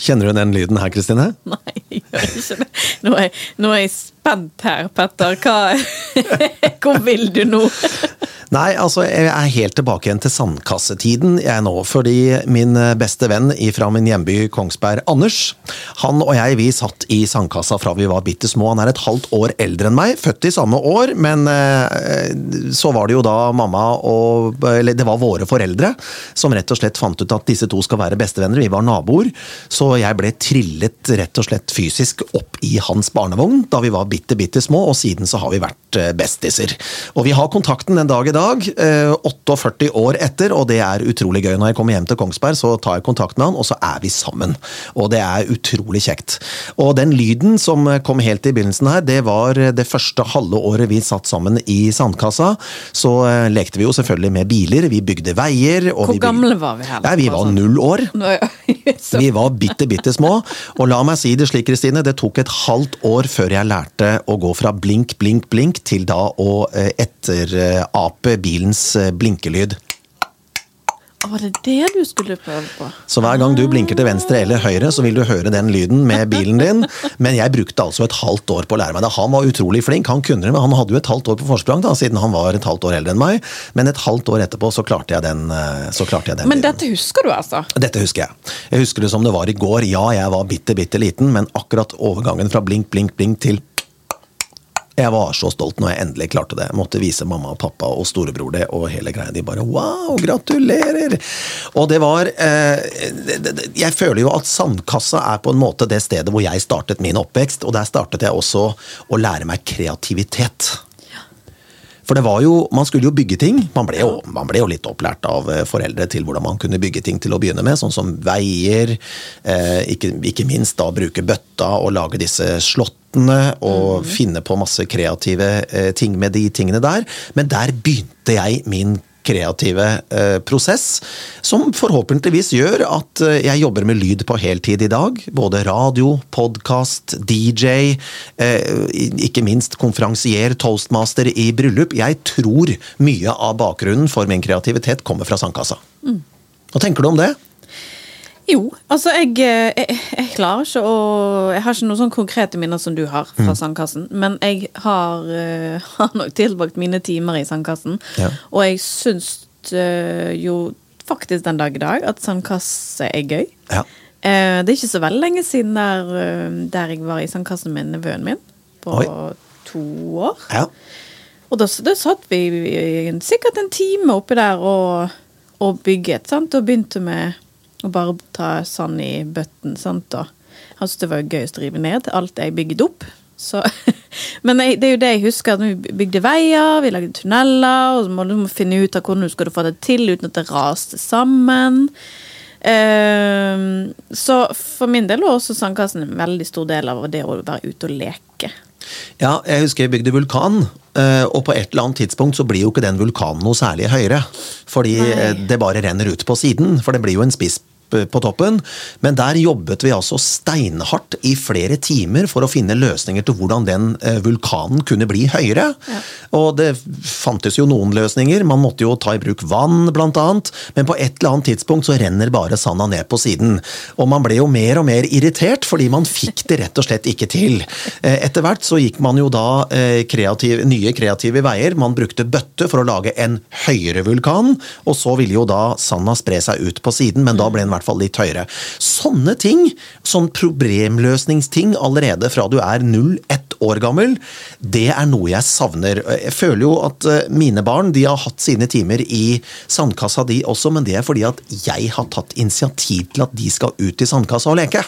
Kjenner du den lyden her, Kristine? Nei, jeg gjør ikke det. Nå er, nå er jeg spent her, Petter. Hva, hvor vil du nå? Nei, altså jeg er helt tilbake igjen til sandkassetiden jeg nå. Fordi min beste venn fra min hjemby Kongsberg, Anders, han og jeg vi satt i sandkassa fra vi var bitte små. Han er et halvt år eldre enn meg, født i samme år, men eh, så var det jo da mamma og Eller det var våre foreldre som rett og slett fant ut at disse to skal være bestevenner. Vi var naboer, så jeg ble trillet rett og slett fysisk opp i hans barnevogn da vi var bitte, bitte små, og siden så har vi vært eh, bestiser. Og vi har kontakten den dag i dag dag, 48 eh, år etter, og det er utrolig gøy. Når jeg kommer hjem til Kongsberg, så tar jeg kontakt med han, og så er vi sammen. Og det er utrolig kjekt. Og den lyden som kom helt i begynnelsen her, det var det første halve året vi satt sammen i sandkassa. Så eh, lekte vi jo selvfølgelig med biler, vi bygde veier. Hvor vi gamle var vi her? Nei, vi var null år. Vi var bitte, bitte små. Og la meg si det slik, Kristine, det tok et halvt år før jeg lærte å gå fra blink, blink, blink til da å eh, etterape bilens eh, blinkelyd. Var det det du skulle prøve på? Så hver gang du blinker til venstre eller høyre, så vil du høre den lyden med bilen din. Men jeg brukte altså et halvt år på å lære meg det. Han var utrolig flink, han kunne det, men han hadde jo et halvt år på forsprang, da, siden han var et halvt år eldre enn meg. Men et halvt år etterpå så klarte jeg den, eh, så klarte jeg den Men dette husker du, altså? Dette husker jeg. Jeg husker det som det var i går. Ja, jeg var bitte, bitte liten, men akkurat overgangen fra blink, blink, blink til jeg var så stolt når jeg endelig klarte det. Jeg måtte vise mamma og pappa og storebror det og hele greia. De bare wow, gratulerer! Og det var eh, Jeg føler jo at Sandkassa er på en måte det stedet hvor jeg startet min oppvekst, og der startet jeg også å lære meg kreativitet. For det var jo, Man skulle jo bygge ting. Man ble jo, man ble jo, litt opplært av eh, foreldre til hvordan man kunne bygge ting til å begynne med, sånn som veier. Eh, ikke, ikke, minst da bruke bøtta og lage disse slott og mm. finne på masse kreative eh, ting med de tingene der. Men der begynte jeg min kreative eh, prosess, som forhåpentligvis gjør at eh, jeg jobber med lyd på heltid i dag. Både radio, podkast, DJ, eh, ikke minst konferansier, toastmaster i bryllup. Jeg tror mye av bakgrunnen for min kreativitet kommer fra sandkassa. Mm. Hva tenker du om det? Jo, altså jeg, eh, jeg, jeg, klarer ikke å Jeg har ikke noen sånn konkrete minner som du har fra mm. Sandkassen, men jeg har, uh, har, nok tilbrakt mine timer i Sandkassen, ja. og jeg syns uh, jo faktisk den dag i dag at sandkasse er gøy. Ja. Uh, det er ikke så veldig lenge siden der, der jeg var i sandkassen med nevøen min, på Oi. to år. Ja. Og da, da, satt vi sikkert en time oppi der og, og bygget, sant, og begynte med og bare ta sand i bøtten. sant, og Han syntes det var gøyest å rive ned alt jeg bygde opp. Så, men det er jo det jeg husker, at vi bygde veier, vi lagde tunneler, og så må du finne ut av hvordan du skal få det til uten at det raste sammen. Uh, så for min del var også sandkassen en veldig stor del av det å være ute og leke. Ja, jeg husker jeg bygde vulkan, eh, og på et eller annet tidspunkt så blir jo ikke den vulkanen noe særlig høyere. Fordi Nei. Eh, det bare renner ut på siden, for det blir jo en spiss på toppen. Men der jobbet vi altså steinhardt i flere timer for å finne løsninger til hvordan den eh, vulkanen kunne bli høyere. Ja. Og det fantes jo noen løsninger. Man måtte jo ta i bruk vann, blant annet. Men på et eller annet tidspunkt så renner bare sanda ned på siden. Og man ble jo mer og mer irritert, fordi man fikk det rett og slett ikke til. Eh, etter hvert så gikk man jo da eh, kreativ, nye kreative veier. Man brukte bøtte for å lage en høyere vulkan, og så ville jo da sanda spre seg ut på siden, men da ble den hvert fall litt høyere. Sånne ting, sånn problemløsningsting allerede fra du er 0-1 år gammel, det er noe jeg savner. Jeg føler jo at eh, mine barn de har hatt sine timer i sandkassa de også, men det er fordi at jeg har tatt initiativ til at de skal ut i sandkassa og leke.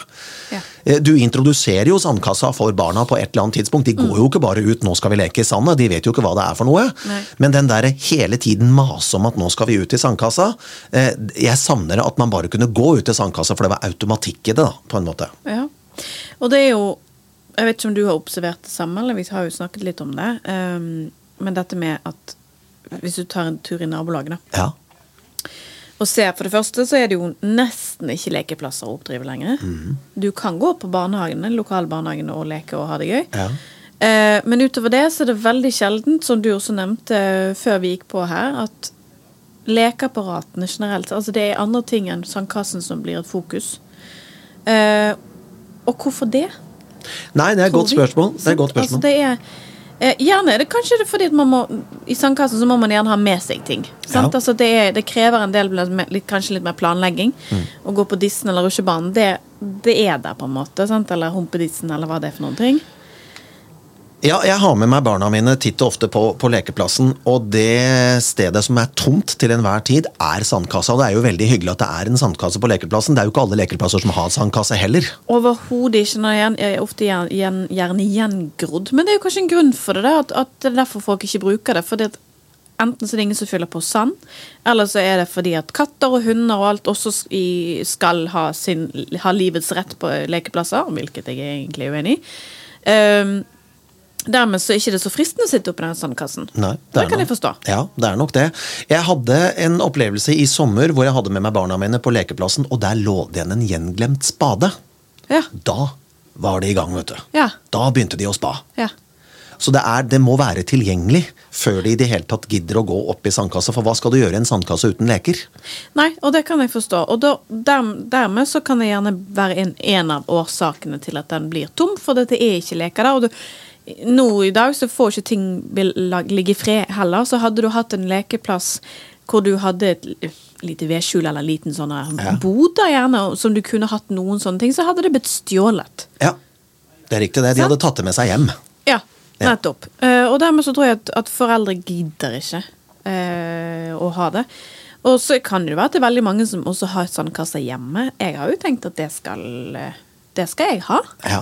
Ja. Eh, du introduserer jo sandkassa for barna på et eller annet tidspunkt. De går jo ikke bare ut 'nå skal vi leke i sandet', de vet jo ikke hva det er for noe. Nei. Men den der hele tiden mase om at 'nå skal vi ut i sandkassa', eh, jeg savner at man bare kunne gå ut i sandkassa, for det var automatikk i det, da, på en måte. Ja. Og det er jo Jeg vet ikke om du har observert det samme, eller vi har jo snakket litt om det. Um, men dette med at hvis du tar en tur i nabolaget, da. Ja og se, For det første så er det jo nesten ikke lekeplasser å oppdrive lenger. Mm. Du kan gå på barnehagene, lokalbarnehagene og leke og ha det gøy. Ja. Eh, men utover det så er det veldig sjeldent, som du også nevnte før vi gikk på her, at lekeapparatene generelt Altså det er andre ting enn sandkassen som blir et fokus. Eh, og hvorfor det? Nei, det er et godt spørsmål. Det er et godt Altså, spørsmål. det er, eh, gjerne er det kanskje det fordi at man må I sandkassen så må man gjerne ha med seg ting. Sant? Ja. Altså, det, er, det krever en del litt, kanskje litt mer planlegging. Mm. Å gå på dissen eller rusjebanen, det, det er der på en måte. Sant? Eller humpedissen, eller hva det er for noen ting. Ja, jeg har med meg barna mine titt og ofte på, på lekeplassen, og det stedet som er tomt til enhver tid, er sandkassa. Og det er jo veldig hyggelig at det er en sandkasse på lekeplassen. Det er jo ikke alle lekeplasser som har sandkasse heller. Overhodet ikke. Når jeg er ofte gjen- gjerne gjengrodd. Men det er jo kanskje en grunn for det, at, at det er derfor folk ikke bruker det. Fordi at Enten så er det ingen som fyller på sand, eller så er det fordi at katter og hunder og alt også skal ha, sin, ha livets rett på lekeplasser, hvilket jeg er egentlig uenig i. Um, dermed så er det ikke så fristende å sitte oppi den sandkassen. Nei, det er kan nok- jeg forstå. Ja, det er nok det. Jeg hadde en opplevelse i sommer hvor jeg hadde med meg barna mine på lekeplassen, og der lå det igjen en gjenglemt spade. Ja. Da var det i gang, vet du. Ja. Da begynte de å spa. ja. Så det, er, det må være tilgjengelig før de i det hele tatt gidder å gå opp i sandkassa. For hva skal du gjøre i en sandkasse uten leker? Nei, og det kan jeg forstå. Og da, der, dermed så kan det gjerne være en, en av årsakene til at den blir tom, for dette er ikke leker der. Og du, nå i dag så får ikke ting ligge i fred heller. Så hadde du hatt en lekeplass hvor du hadde et lite vedskjul eller liten sånn Ja. boder gjerne, som du kunne hatt noen sånne ting, så hadde det blitt stjålet. Ja, det er riktig det. De hadde tatt det med seg hjem. Ja, Ja. nettopp. Eh, og dermed så tror jeg at, at foreldre gidder ikke eh, å ha det. Og så kan det være at det er veldig mange som også har sandkasser hjemme. Jeg har jo tenkt at det skal, eh, det skal jeg ha. Ja.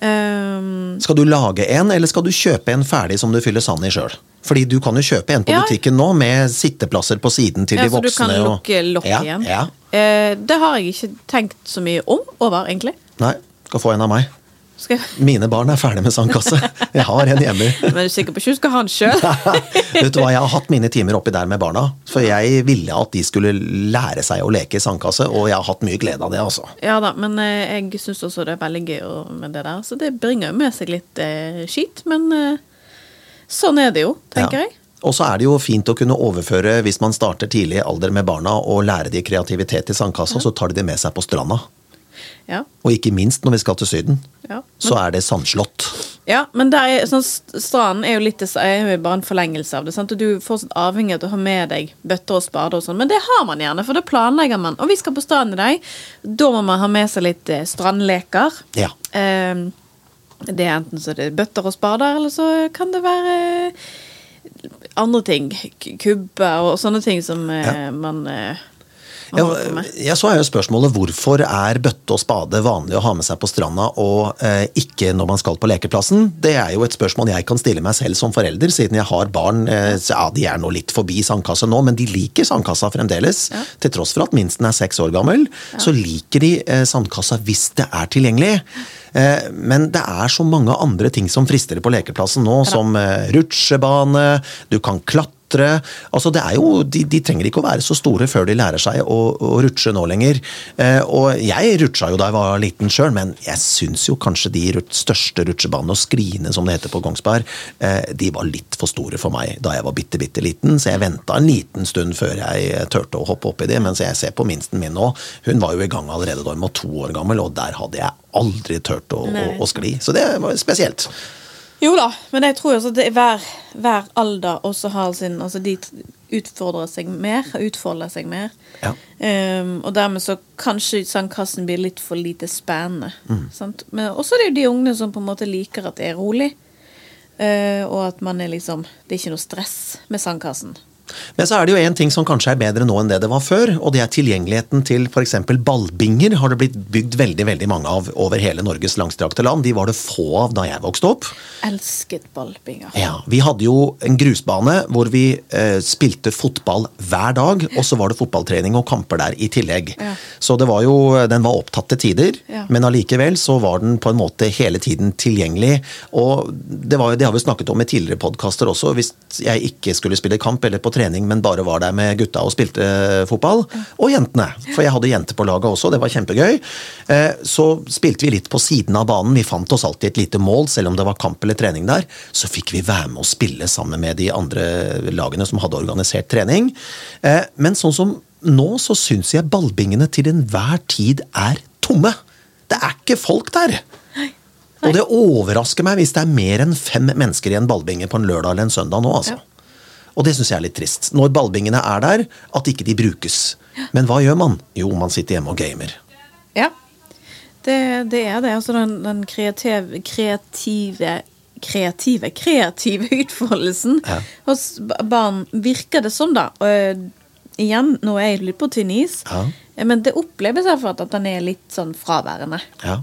Um, Skal du lage en, eller skal du kjøpe en ferdig som du fyller sand i sjøl? Fordi du kan jo kjøpe en på Ja. butikken nå med sitteplasser på siden til ja, de så du voksne. kan og- lukke lokket ja, igjen. Ja. Uh, det har jeg ikke tenkt så mye om over, egentlig. Nei, skal få en av meg. Jeg, Mine barn er ferdig med sandkasse. Jeg har en hjemme. men er du sikker på ikke du skal ha den sjøl? Vet du hva, Jeg har hatt mine timer oppi der med barna. For jeg ville at de skulle lære seg å leke i sandkasse, og jeg har hatt mye glede av det. altså. Ja da, men eh, jeg syns også det er veldig gøy med det der. Så det bringer jo med seg litt eh, skit, men eh, sånn er det jo, tenker Ja. jeg. Og så er det jo fint å kunne overføre, hvis man starter tidlig i alder med barna, og lære de kreativitet i sandkassa, så tar de det med seg på stranda. Ja. Og ikke minst når vi skal til Syden, Ja. så er det sandslott. Ja, men der er, sånn, stranden er jo litt det, er jo bare en forlengelse av det. Sant? Og du er fortsatt avhengig av å ha med deg bøtter og spader og sånn, men det har man gjerne, for da planlegger man. Og vi skal på stranden i dag. Da må man ha med seg litt eh, strandleker. Ja. Eh, det er enten så det er bøtter og spader, eller så kan det være andre ting. Kubber og sånne ting som eh, Ja. eh, man Ja, ja, så er jo spørsmålet hvorfor er bøtte og spade vanlig å ha med seg på stranda og eh, ikke når man skal på lekeplassen? Det er jo et spørsmål jeg kan stille meg selv som forelder, siden jeg har barn. Eh, ja, De er nå litt forbi sandkassa nå, men de liker sandkassa fremdeles. Ja. Til tross for at minsten er seks år gammel, så liker de eh, sandkassa hvis det er tilgjengelig. Eh, Men det er så mange andre ting som frister på lekeplassen nå, som eh, rutsjebane, du kan klatre. Altså det er jo, de, de trenger ikke å være så store før de lærer seg å, å rutsje nå lenger. Eh, og jeg rutsja jo da jeg var liten sjøl, men jeg syns jo kanskje de største rutsjebanene, og skrine som det heter på Kongsberg, eh, de var litt for store for meg da jeg var bitte, bitte liten. Så jeg venta en liten stund før jeg eh, turte å hoppe oppi de. Mens jeg ser på minsten min nå, hun var jo i gang allerede da hun var to år gammel, og der hadde jeg aldri turt å, å, å skli. Så det var spesielt. Jo da, men jeg tror også at er hver, hver alder også har sin Altså de utfordrer seg mer, utfolder seg mer. Ja. Um, og dermed så kanskje sandkassen blir litt for lite spennende. Mm. Sant? Men også er det jo de ungene som på en måte liker at det er rolig. Uh, og at man er liksom Det er ikke noe stress med sandkassen. Men så er det jo en ting som kanskje er bedre nå enn det det var før, og det er tilgjengeligheten til f.eks. ballbinger har det blitt bygd veldig veldig mange av over hele Norges langstrakte land. De var det få av da jeg vokste opp. Elsket ballbinger. Ja, Vi hadde jo en grusbane hvor vi eh, spilte fotball hver dag, og så var det fotballtrening og kamper der i tillegg. Ja. Så det var jo, den var opptatt til tider, Ja. men allikevel så var den på en måte hele tiden tilgjengelig. Og det, var, det har vi snakket om i tidligere podkaster også. Hvis jeg ikke skulle spille kamp eller på trening, men bare var der med gutta og spilte fotball, og jentene, for jeg hadde jenter på laget også, det var kjempegøy, eh, så spilte vi litt på siden av banen. Vi fant oss alltid et lite mål, selv om det var kamp eller trening der. Så fikk vi være med å spille sammen med de andre lagene som hadde organisert trening. Eh, Men sånn som nå, så syns jeg ballbingene til enhver tid er tomme. Det er ikke folk der! Og det overrasker meg hvis det er mer enn fem mennesker i en ballbinge på en lørdag eller en søndag nå, altså. Ja. Og det syns jeg er litt trist. Når ballbingene er der, at ikke de brukes. Men hva gjør man? Jo, man sitter hjemme og gamer. Ja. Det, det er det. Altså den, den kreative, kreative kreative, kreative utfoldelsen Ja. hos barn, virker det som, da. Igjen, nå er jeg litt på tynn is, Ja. Men det oppleves iallfall at den er litt sånn fraværende. Ja.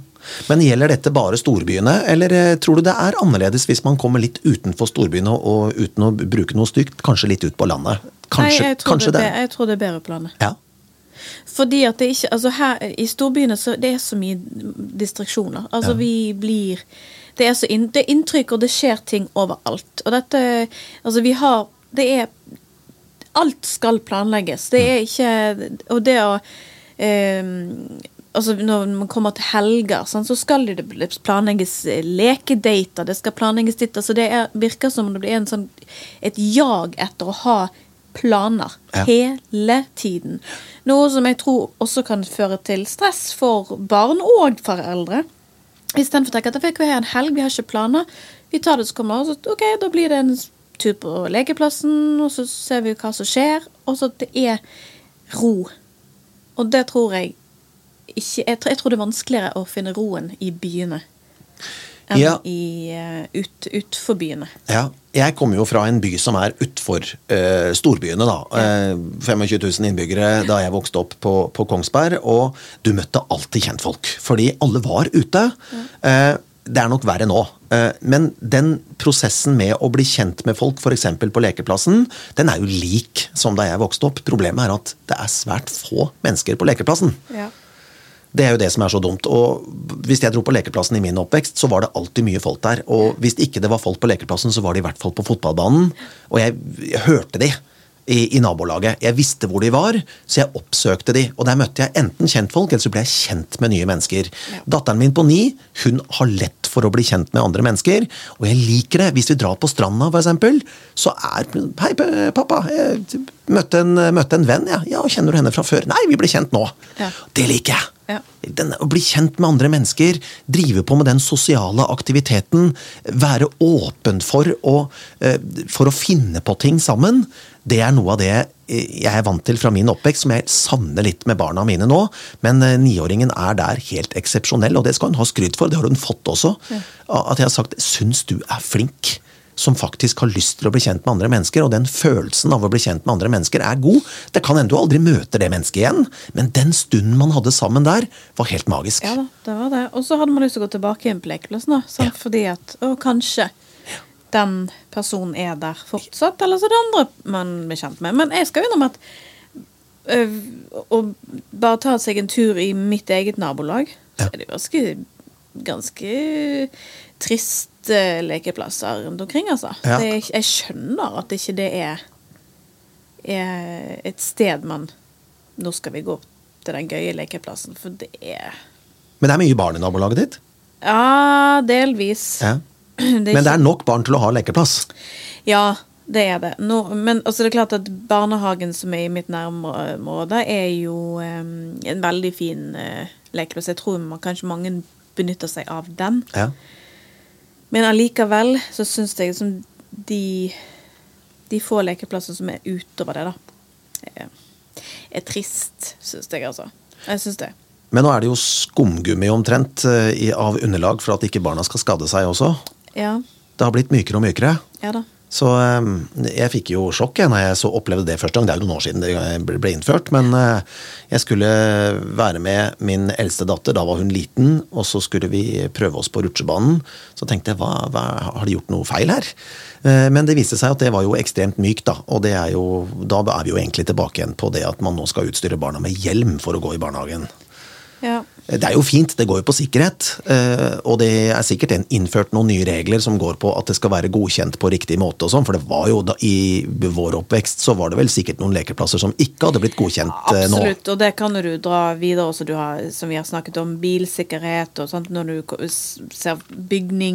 Men gjelder dette bare storbyene, eller eh, tror du det er annerledes hvis man kommer litt utenfor storbyene og uten å bruke noe stygt, kanskje litt ut på landet? Kanskje, Nei, jeg tror, kanskje det, det. jeg tror det er bedre på landet. Ja. Fordi at det ikke Altså her i storbyene så det er så mye distraksjoner. Altså Ja. vi blir Det er så inn, det er inntrykk, og det skjer ting overalt. Og dette Altså vi har Det er Alt skal planlegges. Det er ikke Og det å eh, Altså Når man kommer til helger, sånn, så skal det planlegges lekedater. Det skal planlegges ditt. Altså det er, virker som om det blir en sånn, et jag etter å ha planer Ja. hele tiden. Noe som jeg tror også kan føre til stress for barn og foreldre. Istedenfor å tenke at vi har en helg, vi har ikke planer. Vi tar det som kommer, og så ok, da blir det en tur på lekeplassen, og så ser vi hva som skjer. Og så det er ro. Og det tror jeg ikke Jeg tror, jeg tror det er vanskeligere å finne roen i byene enn Ja. i, eh, ut, utfor byene. Ja, jeg kommer jo fra en by som er utfor uh, storbyene, da. Uh, 25 000 innbyggere da jeg vokste opp på, på Kongsberg, og du møtte alltid kjentfolk. Fordi alle var ute. Uh, det er nok verre nå. Eh, men den prosessen med å bli kjent med folk, f.eks. på lekeplassen, den er jo lik som da jeg vokste opp. Problemet er at det er svært få mennesker på lekeplassen. Ja. Det er jo det som er så dumt. Og hvis jeg dro på lekeplassen i min oppvekst, så var det alltid mye folk der. Og hvis ikke det var folk på lekeplassen, så var det i hvert fall på fotballbanen. Og jeg, jeg hørte de i, i nabolaget. Jeg visste hvor de var, så jeg oppsøkte de. Og der møtte jeg enten kjentfolk, eller så ble jeg kjent med nye mennesker. Datteren min på ni, hun har lett for å bli kjent med andre mennesker. Og jeg liker det. Hvis vi drar på stranda, for eksempel, så er Hei, pappa. Jeg møtte en, møtte en venn, ja. ja. Kjenner du henne fra før? Nei, vi ble kjent nå. Ja. Det liker jeg. Ja. Den, å bli kjent med andre mennesker, drive på med den sosiale aktiviteten, være åpen for å, eh, for å finne på ting sammen, det er noe av det eh, jeg er vant til fra min oppvekst, som jeg savner litt med barna mine nå. Men eh, niåringen er der helt eksepsjonell, og det skal hun ha skryt for. Det har hun fått også. At jeg har sagt 'syns du er flink' som faktisk har lyst til å bli kjent med andre mennesker, og den følelsen av å bli kjent med andre mennesker er god. Det kan hende du aldri møter det mennesket igjen, men den stunden man hadde sammen der, var helt magisk. Ja det var det. Og så hadde man lyst til å gå tilbake igjen på lekeplassen, da. Ja. Fordi at Å, kanskje den personen er der fortsatt, eller så er det andre man blir kjent med. Men jeg skal jo innrømme at øh, å bare ta seg en tur i mitt eget nabolag, så er det jo ganske, ganske triste lekeplasser rundt omkring, altså. Ja. Det, jeg skjønner at ikke det er, er et sted man Nå skal vi gå til den gøye lekeplassen, for det er Men det er mye barn i nabolaget ditt. Ja, delvis. Ja. Det Men det er nok barn til å ha lekeplass. Ja, det er det. Nå, men altså, det er klart at barnehagen som er i mitt nærområde, er jo um, en veldig fin uh, lekeplass. Jeg tror man, kanskje mange benytter seg av den. Ja. Men allikevel så syns jeg som de De få lekeplassene som er utover det, da, er, er trist, syns jeg, altså. Jeg syns det. Men nå er det jo skumgummi omtrent eh, i- av underlag for at ikke barna skal skade seg også. Ja. Det har blitt mykere og mykere. Ja da. Så eh, jeg fikk jo sjokk når jeg så opplevde det første gang. Det er jo noen år siden det ble innført. Men eh, jeg skulle være med min eldste datter, da var hun liten, og så skulle vi prøve oss på rutsjebanen. Så tenkte jeg hva, hva, har de gjort noe feil her? Eh, Men det viste seg at det var jo ekstremt mykt, da. Og er jo, da er vi jo egentlig tilbake igjen på det at man nå skal utstyre barna med hjelm for å gå i barnehagen. Ja. Det er jo fint, det går jo på sikkerhet. eh, Og det er sikkert innført noen nye regler som går på at det skal være godkjent på riktig måte og sånn. For det var jo da, i vår oppvekst så var det vel sikkert noen lekeplasser som ikke hadde blitt godkjent Absolutt, nå. Absolutt, og det kan du dra videre også, du har, som vi har snakket om, bilsikkerhet og sånt, når du ser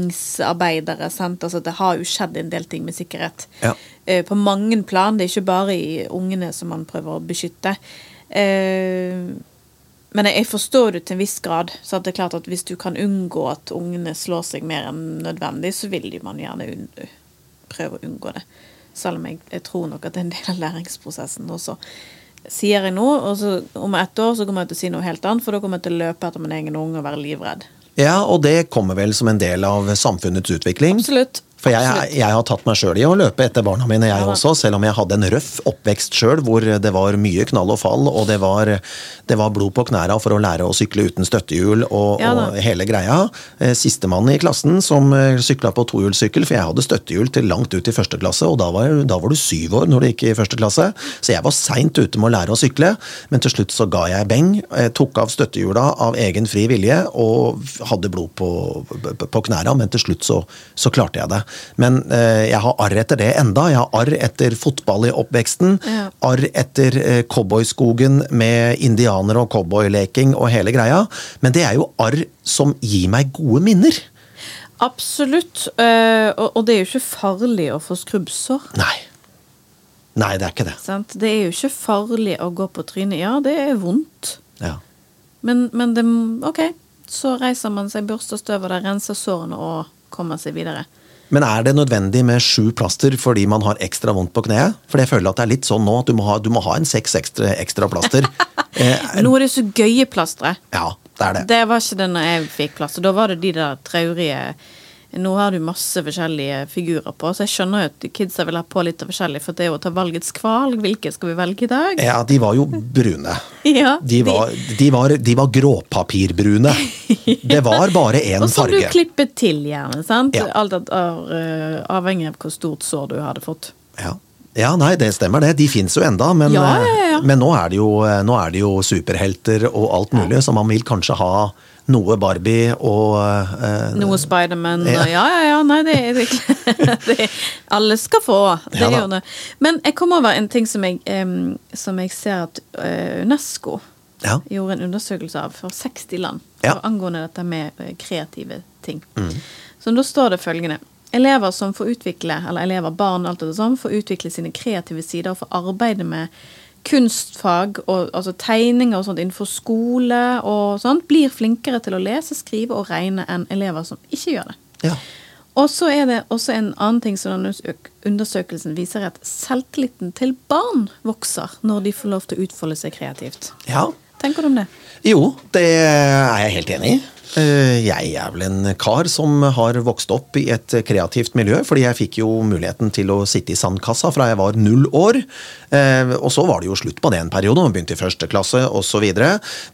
bygningsarbeidere, sant, altså det har jo skjedd en del ting med sikkerhet. Ja. Eh, På mange plan, det er ikke bare i ungene som man prøver å beskytte. Eh, Men jeg forstår det til en viss grad. Så det er klart at Hvis du kan unngå at ungene slår seg mer enn nødvendig, så vil man gjerne prøve å unngå det. Selv om jeg, jeg, tror nok at det er en del av læringsprosessen også. Sier jeg noe, og så om ett år så kommer jeg til å si noe helt annet, for da kommer jeg til å løpe etter min egen unge og være livredd. Ja, og det kommer vel som en del av samfunnets utvikling. Absolutt. For jeg, jeg, har tatt meg sjøl i å løpe etter barna mine, jeg også. Selv om jeg hadde en røff oppvekst sjøl, hvor det var mye knall og fall, og det var, det var blod på knæra for å lære å sykle uten støttehjul og, ja, og hele greia. Eh, sistemann i klassen som eh, sykla på tohjulssykkel, for jeg hadde støttehjul til langt ut i første klasse, og da var, da var du syv år når du gikk i første klasse. Så jeg var seint ute med å lære å sykle, men til slutt så ga jeg beng. Jeg tok av støttehjula av egen fri vilje og hadde blod på, på knæra, men til slutt så, så klarte jeg det. Men eh, jeg har arr etter det enda. Jeg har arr etter fotball i oppveksten. Ja. Arr etter eh, cowboyskogen med indianere og cowboyleking og hele greia. Men det er jo arr som gir meg gode minner. Absolutt. Uh, og det er jo ikke farlig å få skrubbsår. Nei. Nei, det er ikke det. Sant? Det er jo ikke farlig å gå på trynet. Ja, det er vondt. Ja. Men, men det Ok, så reiser man seg, børster støvet, renser sårene og kommer seg videre. Men er det nødvendig med sju plaster fordi man har ekstra vondt på kneet? For jeg føler at det er litt sånn nå at du må ha, du må ha en seks ekstra, ekstra plaster. eh, nå er det så gøye plastre. Ja, det er det. Det var ikke det når jeg fikk plaster. Da var det de der traurige nå har du masse forskjellige figurer på, så jeg skjønner jo at kidsa vil ha på litt av forskjellig, for det er jo å ta valgets kval. Hvilke skal vi velge i dag? Ja, de var jo brune. ja, de, var, de, var, de var gråpapirbrune. Det var bare én farge. Og som du klippet til, gjerne. sant? Ja. Alt er uh, avhengig av hvor stort sår du hadde fått. Ja. Ja, nei, det stemmer det. De fins jo enda, men, ja, ja, ja. men nå, er jo, nå, er det jo, superhelter og alt mulig, så man vil kanskje ha noe Barbie og uh, Noe Spiderman ja. ja, ja, ja. Nei, det, det, det Alle skal få. Det ja, gjør det. Men jeg kom over en ting som jeg, um, som jeg ser at uh, Unesco ja. gjorde en undersøkelse av for 60 land ja. angående dette med uh, kreative ting. Mm. Så da står det følgende Elever som får utvikle, eller elever, barn, alt det sånn, får utvikle sine kreative sider og får arbeide med kunstfag og altså tegninger og sånt innenfor skole og sånt, blir flinkere til å lese, skrive og regne enn elever som ikke gjør det. Ja. Og så er det også en annen ting som undersøkelsen viser, at selvtilliten til barn vokser når de får lov til å utfolde seg kreativt. Ja. Tenker du om det? Jo, det er jeg helt enig i. Eh, jeg er vel en kar som har vokst opp i et kreativt miljø, fordi jeg fikk jo muligheten til å sitte i sandkassa fra jeg var null år. Eh, og så var det jo slutt på det en periode, man begynte i første klasse osv.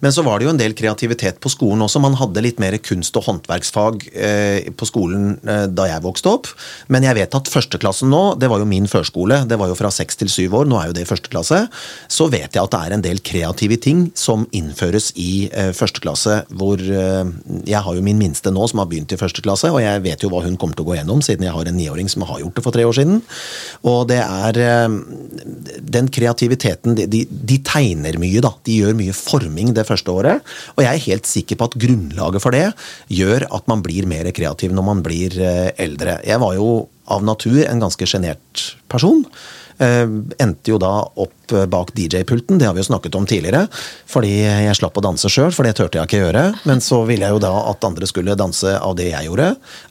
Men så var det jo en del kreativitet på skolen også. Man hadde litt mer kunst- og håndverksfag eh, på skolen da jeg vokste opp. Men jeg vet at førsteklassen nå, det var jo min førskole, det var jo fra seks til syv år, nå er jo det i første klasse, så vet jeg at det er en del kreative ting som innføres i første klasse, hvor jeg har jo min minste nå som har begynt i første klasse, og jeg vet jo hva hun kommer til å gå gjennom, siden jeg har en niåring som har gjort det for tre år siden. Og det er eh, Den kreativiteten de, de, tegner mye, da. De gjør mye forming det første året. Og jeg er helt sikker på at grunnlaget for det gjør at man blir mer kreativ når man blir eh, eldre. Jeg var jo av natur en ganske sjenert person. Uh, endte jo da opp eh, bak DJ-pulten, det har vi jo snakket om tidligere. Fordi jeg slapp å danse sjøl, for det turte jeg ikke gjøre. Men så ville jeg jo da at andre skulle danse av det jeg gjorde.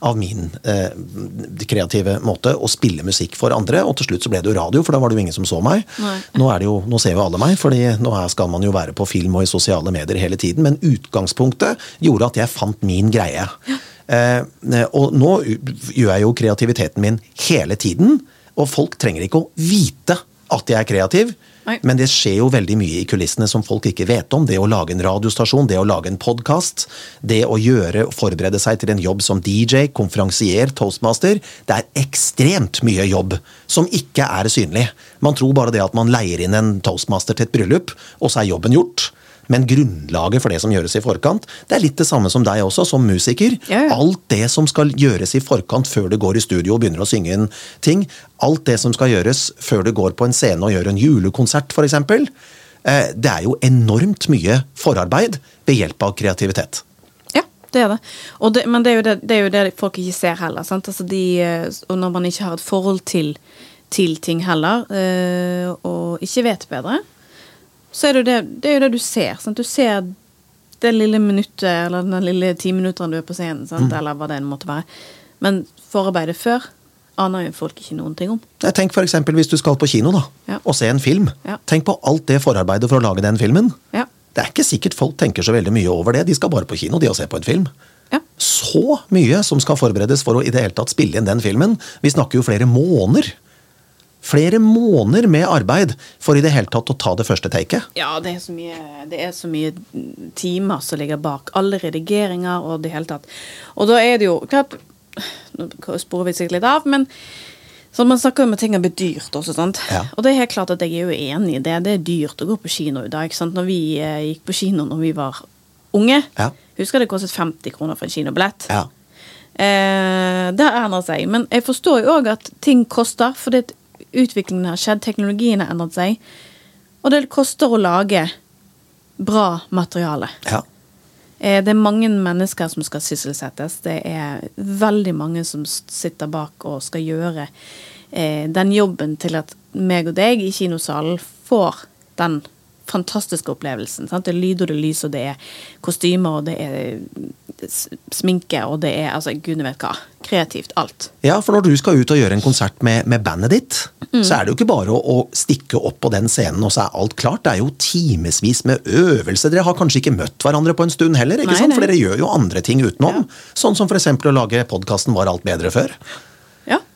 Av min eh, kreative måte å spille musikk for andre. Og til slutt så ble det jo radio, for da var det jo ingen som så meg. Nå, jo, nå, ser jo alle meg, fordi nå skal man jo være på film og i sosiale medier hele tiden. Men utgangspunktet gjorde at jeg fant min greie. Ja. Eh, og nå gjør jeg jo kreativiteten min hele tiden. Og folk trenger ikke å vite at jeg er kreativ. Nei. Men det skjer jo veldig mye i kulissene som folk ikke vet om. Det å lage en radiostasjon, det å lage en podkast, det å gjøre, forberede seg til en jobb som DJ, konferansier, toastmaster. Det er ekstremt mye jobb som ikke er synlig. Man tror bare det at man leier inn en toastmaster til et bryllup, og så er jobben gjort. Men grunnlaget for det som gjøres i forkant, det er litt det samme som deg også, som musiker. Ja, ja. Alt det som skal gjøres i forkant før du går i studio og begynner å synge en ting, alt det som skal gjøres før du går på en scene og gjør en julekonsert, f.eks., eh, det er jo enormt mye forarbeid ved hjelp av kreativitet. Ja, det er det. det men det er, det, det er, jo det, folk ikke ser heller. Altså de, eh, og når man ikke har et forhold til, til ting heller, eh, og ikke vet bedre, så er det, det, det er jo det du ser. Sant? Du ser det lille minuttet, eller den lille ti minuttene du er på scenen? Mm. eller hva det enn måtte være. Men forarbeidet før aner jo folk ikke noen ting om. Jeg Tenk eksempel hvis du skal på kino da, Ja. og se en film. Ja. Tenk på alt det forarbeidet for å lage den filmen. Ja. Det er ikke sikkert folk tenker så veldig mye over det. De skal bare på kino de og se på en film. Ja. Så mye som skal forberedes for å i det hele tatt spille inn den filmen. Vi snakker jo flere måneder. Flere måneder med arbeid for i det hele tatt å ta det første taket. Ja, det er, så mye, det er så mye timer som ligger bak. Alle redigeringer og det hele tatt. Og da er det jo klart Nå sporer vi sikkert litt av, men så man snakker om at ting har blitt dyrt også, sant. Ja. Og det er helt klart at jeg er jo enig i det. Det er dyrt å gå på kino i dag. sant? Når vi eh, gikk på kino når vi var unge, Ja. husker det kostet 50 kroner for en kinobillett. Ja. Eh, det har endret seg. Men jeg forstår jo òg at ting koster, fordi at utviklingen har skjedd, teknologien har endret seg. Og det koster å lage bra materiale. ja. Eh, det er mange mennesker som skal sysselsettes. Det er veldig mange som sitter bak og skal gjøre eh, den jobben til at meg og deg i kinosalen får den fantastiske opplevelsen. Sant? Det er lyd og det er lys, og det er kostymer, og det er sminke, og det er altså gudene vet hva. Kreativt. Alt. Ja, for når du skal ut og gjøre en konsert med, med bandet ditt, så er det jo ikke bare å, å stikke opp på den scenen, og så er alt klart. Det er jo timevis med øvelse. Dere har kanskje ikke møtt hverandre på en stund heller, ikke Nei, sant? nei. for dere gjør jo andre ting utenom. Sånn som f.eks. å lage podkasten Var alt bedre før?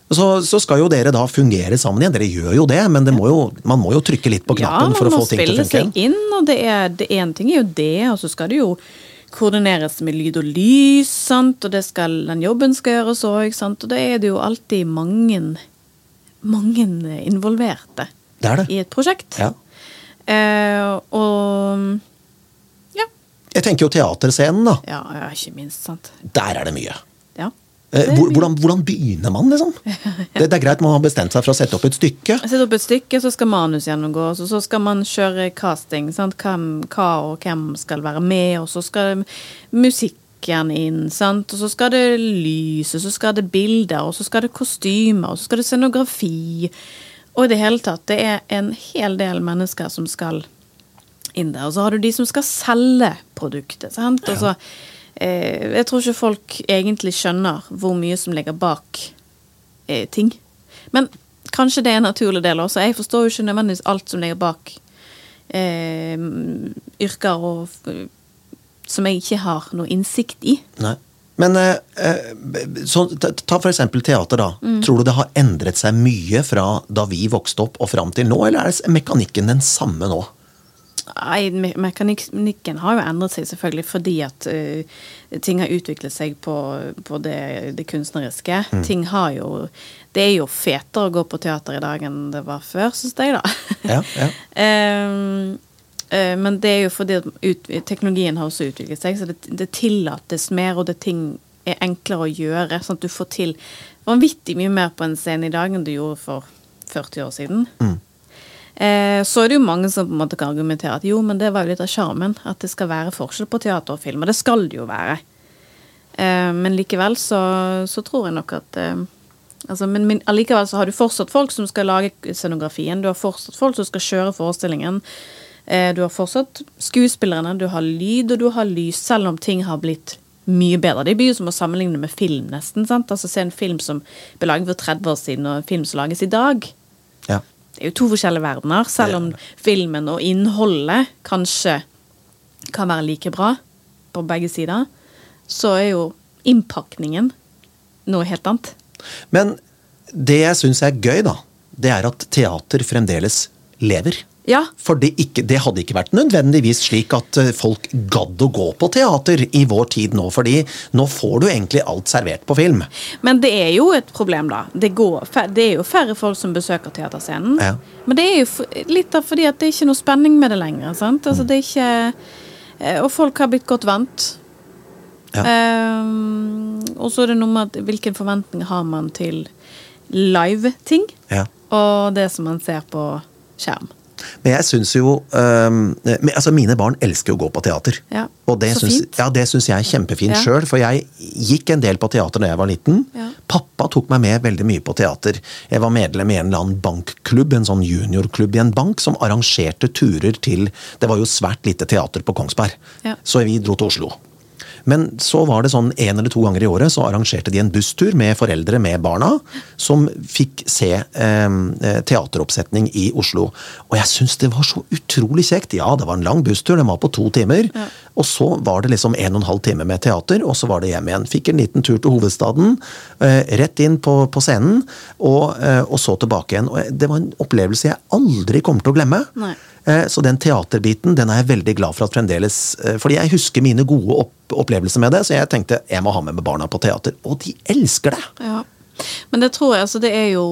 Ja. Så, så skal jo dere da fungere sammen igjen. Dere gjør jo det, men det må jo, man må jo trykke litt på knappen for å få ting til å funke. Ja, man må spille seg inn, og det er det ene ting er jo det, og så skal det jo koordineres med lyd og lys, sant, og det skal, den jobben skal gjøres òg, og da er det jo alltid mange, mange involverte Det det. i et prosjekt. Ja. Eh, og ja, Jeg tenker jo teaterscenen, da. ja, ja, ikke minst, sant. Der er det mye. Hvordan, hvordan begynner man, liksom? Det, det er greit man har bestemt seg for å sette opp et stykke. Sette opp et stykke, så skal manus gjennomgås, og så skal man kjøre casting. Sant? Hvem, hva og hvem skal være med, og så skal musikken inn, sant? og så skal det lys, og så skal det bilder, og så skal det kostymer, og så skal det scenografi. Og i det hele tatt, det er en hel del mennesker som skal inn der. Og så har du de som skal selge produktet. sant? Og så, eh, jeg tror ikke folk egentlig skjønner hvor mye som ligger bak eh, ting. Men kanskje det er en naturlig del også. Jeg forstår jo ikke nødvendigvis alt som ligger bak eh, yrker og, som jeg ikke har noe innsikt i. Nei. Men eh, eh, så, ta f.eks. teater, da. Mm. Tror du det har endret seg mye fra da vi vokste opp og fram til nå, eller er mekanikken den samme nå? Nei, me- mekanikken har jo endret seg selvfølgelig fordi at uh, ting har utviklet seg på, på det, det kunstneriske. Ting har jo Det er jo fetere å gå på teater i dag enn det var før, syns jeg, da. Ja, ja. um, uh, men det er jo fordi ut, teknologien har også utviklet seg, så det, det tillates mer, og det ting er enklere å gjøre. Sånn at du får til vanvittig mye mer på en scene i dag enn du gjorde for 40 år siden. Eh, så er det jo mange som på en måte kan argumentere at jo, men det var jo litt av sjarmen. At det skal være forskjell på teater og film. Og det skal det jo være. Eh, men likevel så, så tror jeg nok at eh, altså, men, men allikevel så har du fortsatt folk som skal lage scenografien. Du har fortsatt folk som skal kjøre forestillingen. Eh, du har fortsatt skuespillerne, du har lyd og du har lys, selv om ting har blitt mye bedre. Det blir jo som å sammenligne med film, nesten. sant? Altså Se en film som ble laget for 30 år siden, og en film som lages i dag. ja. Det er jo to forskjellige verdener, selv om filmen og innholdet kanskje kan være like bra på begge sider. Så er jo innpakningen noe helt annet. Men det jeg syns er gøy, da, det er at teater fremdeles lever. Ja, For det, ikke, det hadde ikke vært nødvendigvis slik at eh, folk gadd å gå på teater i vår tid nå, fordi nå får du egentlig alt servert på film. men det er jo et problem, da. Det, går, det er jo færre folk som besøker teaterscenen. Ja. Men det er jo litt av fordi at det er ikke noe spenning med det lenger. sant? Altså, det er ikke... eh, Og folk har blitt godt vant. Ja. Um, og så er det noe med at hvilken forventning har man til live-ting, Ja. og det som man ser på skjerm. Men jeg syns jo um, men, altså Mine barn elsker å gå på teater. Ja, og det syns, ja, det syns jeg er kjempefint Ja. sjøl, for jeg gikk en del på teater da jeg var liten. Ja. Pappa tok meg med veldig mye på teater. Jeg var medlem i en eller annen bankklubb, en sånn juniorklubb i en bank, som arrangerte turer til Det var jo svært lite teater på Kongsberg, Ja. så vi dro til Oslo. Men så var det sånn en eller to ganger i året så arrangerte de en busstur med foreldre med barna, som fikk se eh, teateroppsetning i Oslo. Og jeg syns det var så utrolig kjekt. Ja, det var en lang busstur, den var på to timer. Og så var det liksom en og en halv time med teater, og så var det hjem igjen. Fikk en liten tur til hovedstaden, eh, rett inn på, på scenen, og, eh, og så tilbake igjen. Og det var en opplevelse jeg aldri kommer til å glemme. Nei. Eh, Så den teaterbiten den er jeg veldig glad for at fremdeles eh, Fordi jeg husker mine gode opplevelser med det, så jeg tenkte jeg må ha med meg barna på teater. Og de elsker det! Ja. Men det tror jeg, altså det er jo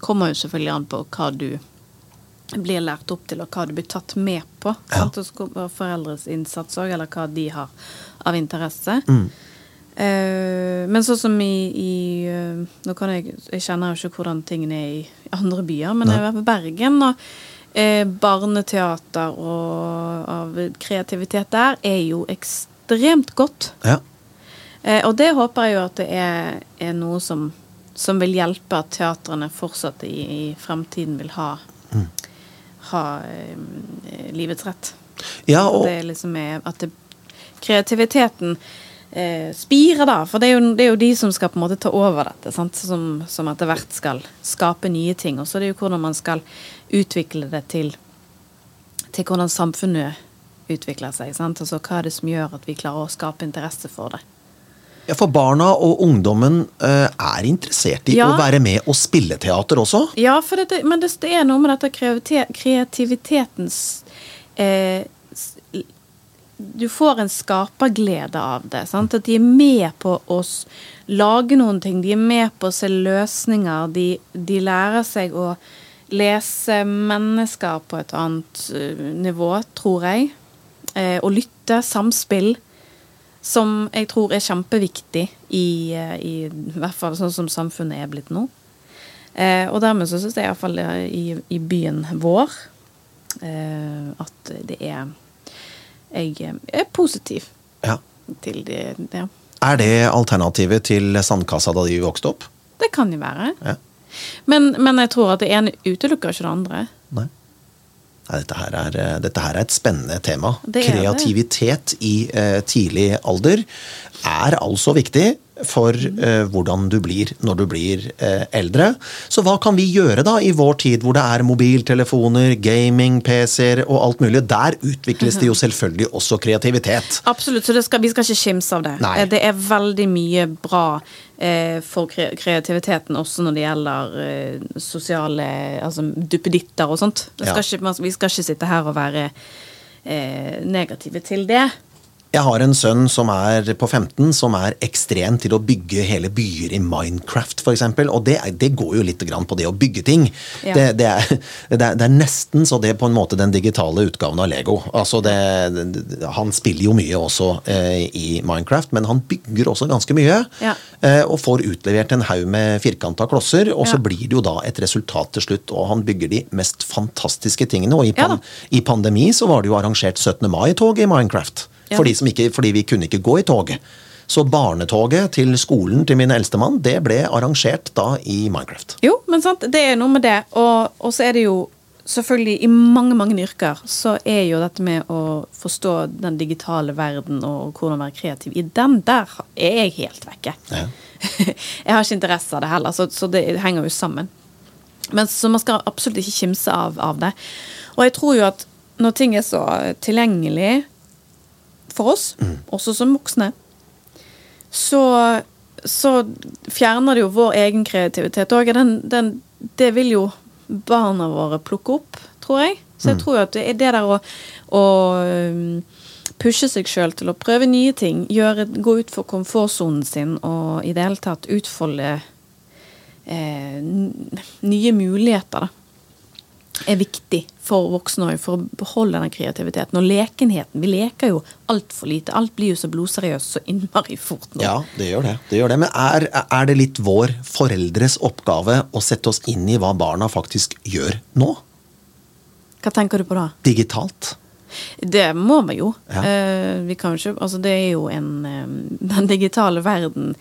Kommer jo selvfølgelig an på hva du blir lært opp til, og hva du blir tatt med på. Ja. Sant? Og foreldres innsats òg, eller hva de har av interesse. Mm. Eh, men sånn som i, i eh, Nå kan jeg Jeg kjenner jo ikke hvordan tingene er i andre byer, men jeg har vært på Bergen, og eh, barneteater og av kreativitet der er jo ekstremt godt. Ja. Eh, og det håper jeg jo at det er, er noe som, som vil hjelpe at teatrene fortsatt i, i fremtiden vil ha, ha eh, livets rett. ja At og, det liksom er at det, kreativiteten eh, spire, da. For det er, jo, det er jo de som skal på en måte ta over dette, sant? Som, som etter hvert skal skape nye ting. Og så er det jo hvordan man skal utvikle det til, til hvordan samfunnet utvikler seg. Sant? Altså hva er det som gjør at vi klarer å skape interesse for det. ja, for barna og ungdommen eh, er interessert i Ja. å være med og spille teater også. Ja, for dette, men det, det er noe med dette kreativite- kreativitetens eh, Du får en skaperglede av det. Sant? At de er med på å lage noen ting. De er med på å se løsninger. De, de lærer seg å lese mennesker på et annet eh, nivå, tror jeg. Eh, og lytte. Samspill. Som jeg tror er kjempeviktig i, eh, i, i hvert fall sånn som samfunnet er blitt nå. Eh, og dermed så syns jeg iallfall i, i byen vår eh, at det er Jeg er positiv Ja. til det. Ja. Er det alternativet til sandkassa da de vokste opp? Det kan jo være. Ja. Men, men jeg tror at det ene utelukker ikke det andre. Nei. Nei, dette, her er, eh, dette her er et spennende tema. Er det. Kreativitet i eh, tidlig alder er altså viktig for eh, hvordan du blir når du blir eh, eldre. Så hva kan vi gjøre da i vår tid hvor det er mobiltelefoner, gaming, PC-er og alt mulig? Der utvikles det jo selvfølgelig også kreativitet. Absolutt, så det skal, vi skal ikke skimse av det. Nei. Eh, Det er veldig mye bra eh, for kreativiteten, også når det gjelder eh, sosiale altså duppeditter og sånt. Skal Ja. ikke, vi skal ikke sitte her og være eh, negative til det. Jeg har en sønn som er på 15, som er ekstrem til å bygge hele byer i Minecraft, f.eks. Og det, det går jo litt grann på det å bygge ting. Ja. Det, det, er, det, er, nesten så det er på en måte den digitale utgaven av Lego. Altså han spiller jo mye også eh, i Minecraft, men han bygger også ganske mye. Ja. Eh, og får utlevert en haug med firkanta klosser, og så Ja. blir det jo da et resultat til slutt. Og han bygger de mest fantastiske tingene. Og i, pan i pandemi så var det jo arrangert 17. mai-tog i Minecraft. Ja. Fordi, som ikke, fordi vi kunne ikke gå i toget. Så barnetoget til skolen til min eldstemann, det ble arrangert da i Minecraft. Jo, men sant, det er noe med det. Og, og så er det jo selvfølgelig i mange, mange yrker så er jo dette med å forstå den digitale verden og hvordan være kreativ i den, der er jeg helt vekke. Ja. jeg har ikke interesse av det heller, så, så det henger jo sammen. Men Så man skal absolutt ikke kimse av, av det. Og jeg tror jo at når ting er så tilgjengelig for oss, også som voksne, så, så fjerner det jo vår egen kreativitet òg. Den, den, det vil jo barna våre plukke opp, tror jeg. Så jeg tror jo at det er det der å, å um, pushe seg sjøl til å prøve nye ting, gjøre, gå ut for komfortsonen sin og i det hele tatt utfolde eh, nye muligheter, da er viktig for voksne òg, for å beholde den kreativiteten. Og lekenheten. Vi leker jo altfor lite. Alt blir jo så blodseriøst så innmari fort nå. Ja, det gjør det. det, gjør det. Men er, er det litt vår foreldres oppgave å sette oss inn i hva barna faktisk gjør nå? Hva tenker du på da? Digitalt. Det må vi jo. Ja. Eh, vi kan jo ikke Altså, det er jo en eh, Den digitale verden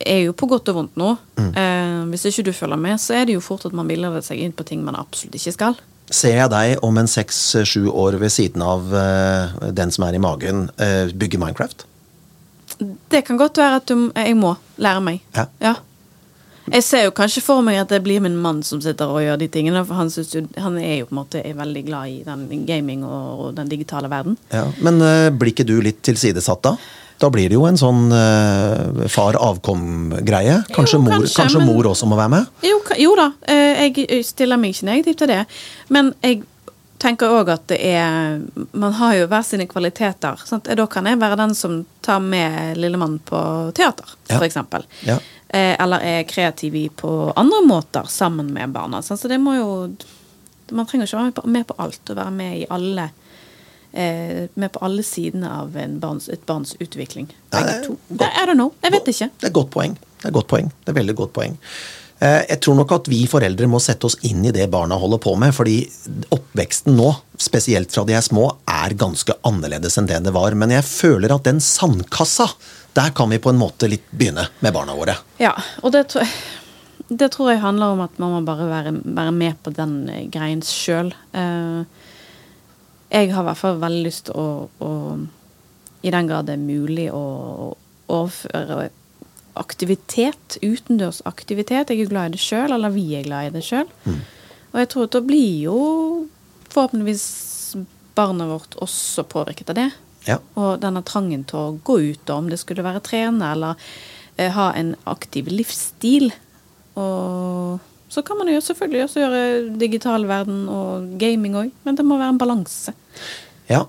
er jo på godt og vondt nå. Mm. Eh, hvis ikke du følger med, så er det jo fort at man billeder seg inn på ting man absolutt ikke skal. Ser jeg deg om en seks-sju år ved siden av eh, den som er i magen, eh, bygge Minecraft? Det kan godt være at du, jeg må lære meg. Ja. Jeg ser jo kanskje for meg at det blir min mann som sitter og gjør de tingene, for han, jo, han er jo på en måte er veldig glad i den gaming og, og den digitale verden. Ja. Men eh, blir ikke du litt tilsidesatt da? Da blir det jo en sånn uh, far-avkom-greie. Kanskje, Jo, mor, kanskje, kanskje men- mor også må være med? Jo, jo da, eh, jeg stiller meg ikke negativt til det. Men jeg tenker òg at det er Man har jo hver sine kvaliteter. Sant? Da kan jeg være den som tar med lillemann på teater, Ja. eksempel. Ja. Eh, eller er kreativ i på andre måter sammen med barna. Sant? Så det må jo Man trenger ikke være med på, med på alt og være med i alle eh, Med på alle sidene av en barns, et barns utvikling. Begge to. godt. I don't know. Jeg vet ikke. Det er et godt poeng. Det er godt poeng. Det er veldig godt poeng. Eh, Jeg tror nok at vi foreldre må sette oss inn i det barna holder på med. fordi oppveksten nå, spesielt fra de er små, er ganske annerledes enn det det var. Men jeg føler at den sandkassa, der kan vi på en måte litt begynne med barna våre. Ja, og det tror jeg det tror jeg handler om at man må bare være, være med på den eh, greien sjøl. Eh, jeg har i hvert fall veldig lyst til å, å I den grad det er mulig å overføre aktivitet, utendørsaktivitet. Jeg er glad i det sjøl, eller vi er glad i det sjøl. Og jeg tror at da blir jo forhåpentligvis barnet vårt også påvirket av det. Ja. Og denne trangen til å gå ut, om det skulle være trene eller eh, ha en aktiv livsstil. Og så kan man jo selvfølgelig også gjøre digital verden og gaming òg, men det må være en balanse. Ja,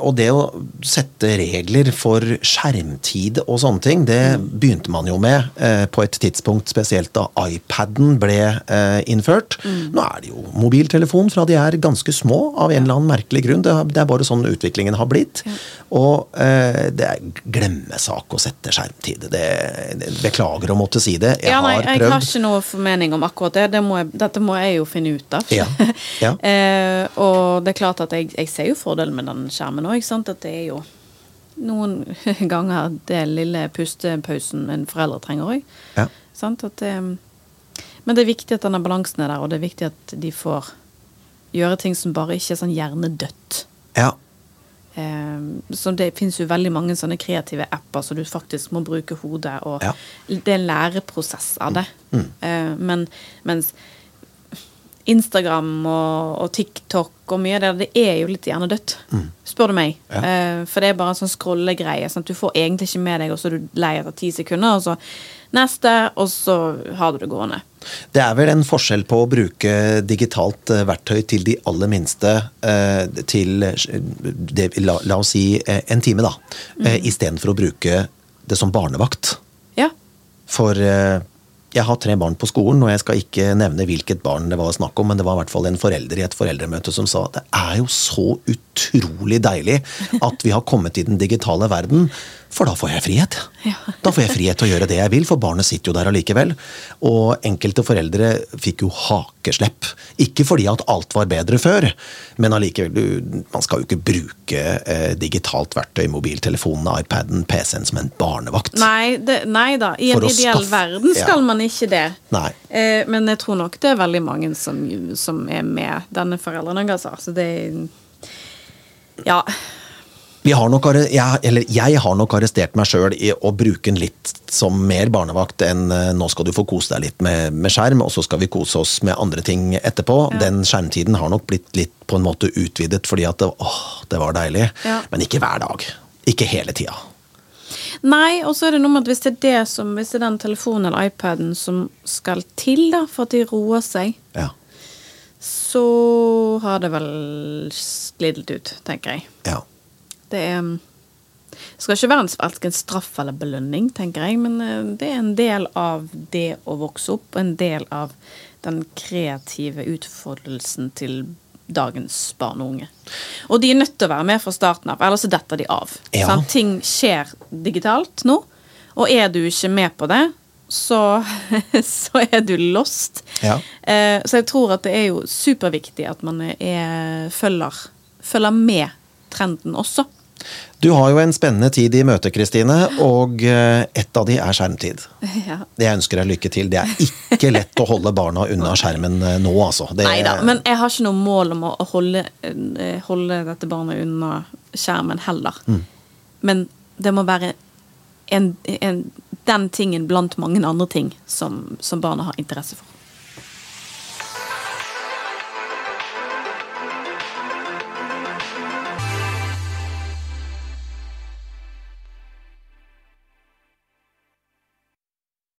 og det å sette regler for skjermtid og sånne ting, det begynte man jo med eh, på et tidspunkt, spesielt da iPaden ble eh, innført. Nå er det jo mobiltelefon fra de er ganske små, av en eller annen merkelig grunn. Det er- bare sånn utviklingen har blitt. Og eh, det er glemmesak å sette skjermtid. Det, det, beklager å måtte si det. Jeg ja, nei, har jeg har ikke noe formening om akkurat det. det må jeg, dette må jeg jo finne ut av. Ja, ja. eh, og det er klart at jeg, jeg ser jo fordelen med den skjermen òg. At det er jo noen ganger det lille pustepausen en forelder trenger òg. Ja. Det, men det er viktig at denne balansen er der, og det er viktig at de får gjøre ting som bare ikke er sånn hjernedødt. Ja. Eh, så det finnes jo veldig mange sånne kreative apper så du faktisk må bruke hodet, og Ja. det er en læreprosess av det. Eh, men mens Instagram og, og TikTok og mye av det, det er jo litt hjernedødt, spør du meg. Ja. Eh, for det er bare en sånn scrollegreie. Sånn du får egentlig ikke med deg, og så er du lei etter ti sekunder, og så neste, og så har du det gående. Det er vel en forskjell på å bruke digitalt eh, verktøy til de aller minste eh, til det, la, la oss si en time, da. Mm. Istedenfor å bruke det som barnevakt. Ja. For jeg har tre barn på skolen, og jeg skal ikke nevne hvilket barn det var snakk om, men det var i hvert fall en forelder i et foreldremøte som sa det er jo så utrolig deilig at vi har kommet i den digitale verden, for da får jeg frihet. Ja. Da får jeg frihet til å gjøre det jeg vil, for barnet sitter jo der allikevel. Og enkelte foreldre fikk jo hakeslepp. Ikke fordi at alt var bedre før, men allikevel, du, man skal jo ikke bruke eh, digitalt verktøy, mobiltelefonen, iPaden, PC-en som en barnevakt. Nei, det, nei da, i en ideell skaffe- verden skal ja. man ikke det. Eh, men jeg tror nok det er veldig mange som, som er med denne foreldrene. Altså. Så det Ja. Vi har nok, jeg, eller jeg har nok arrestert meg sjøl i å bruke den litt som mer barnevakt enn eh, nå skal du få kose deg litt med, med skjerm, og så skal vi kose oss med andre ting etterpå. Ja. Den skjermtiden har nok blitt litt på en måte utvidet fordi at det, åh, det var deilig. Ja. Men ikke hver dag. Ikke hele tida. Nei, og så er det noe med at hvis det er det som Hvis det er den telefonen eller iPaden som skal til da for at de roer seg, Ja. så har det vel sklidd ut, tenker jeg. ja. Det er det skal ikke være en straff eller belønning, tenker jeg, men eh, det er en del av det å vokse opp, og en del av den kreative utfoldelsen til dagens barn og unge. Og de er nødt til å være med fra starten av, ellers detter de av. Ja. Sant? Ting skjer digitalt nå, og er du ikke med på det, så, så er du lost. Ja. Eh, så jeg tror at det er jo superviktig at man er, følger, følger med trenden også. Du har jo en spennende tid i møte, Kristine, og et ett av de er skjermtid. Ja. Jeg ønsker deg lykke til. Det er ikke lett å holde barna unna skjermen eh, nå, altså. Det, Nei da, men jeg har ikke noe mål om å holde, eh, holde dette barnet unna skjermen heller. Mm. Men det må være en, en, den tingen blant mange andre ting som, som barna har interesse for.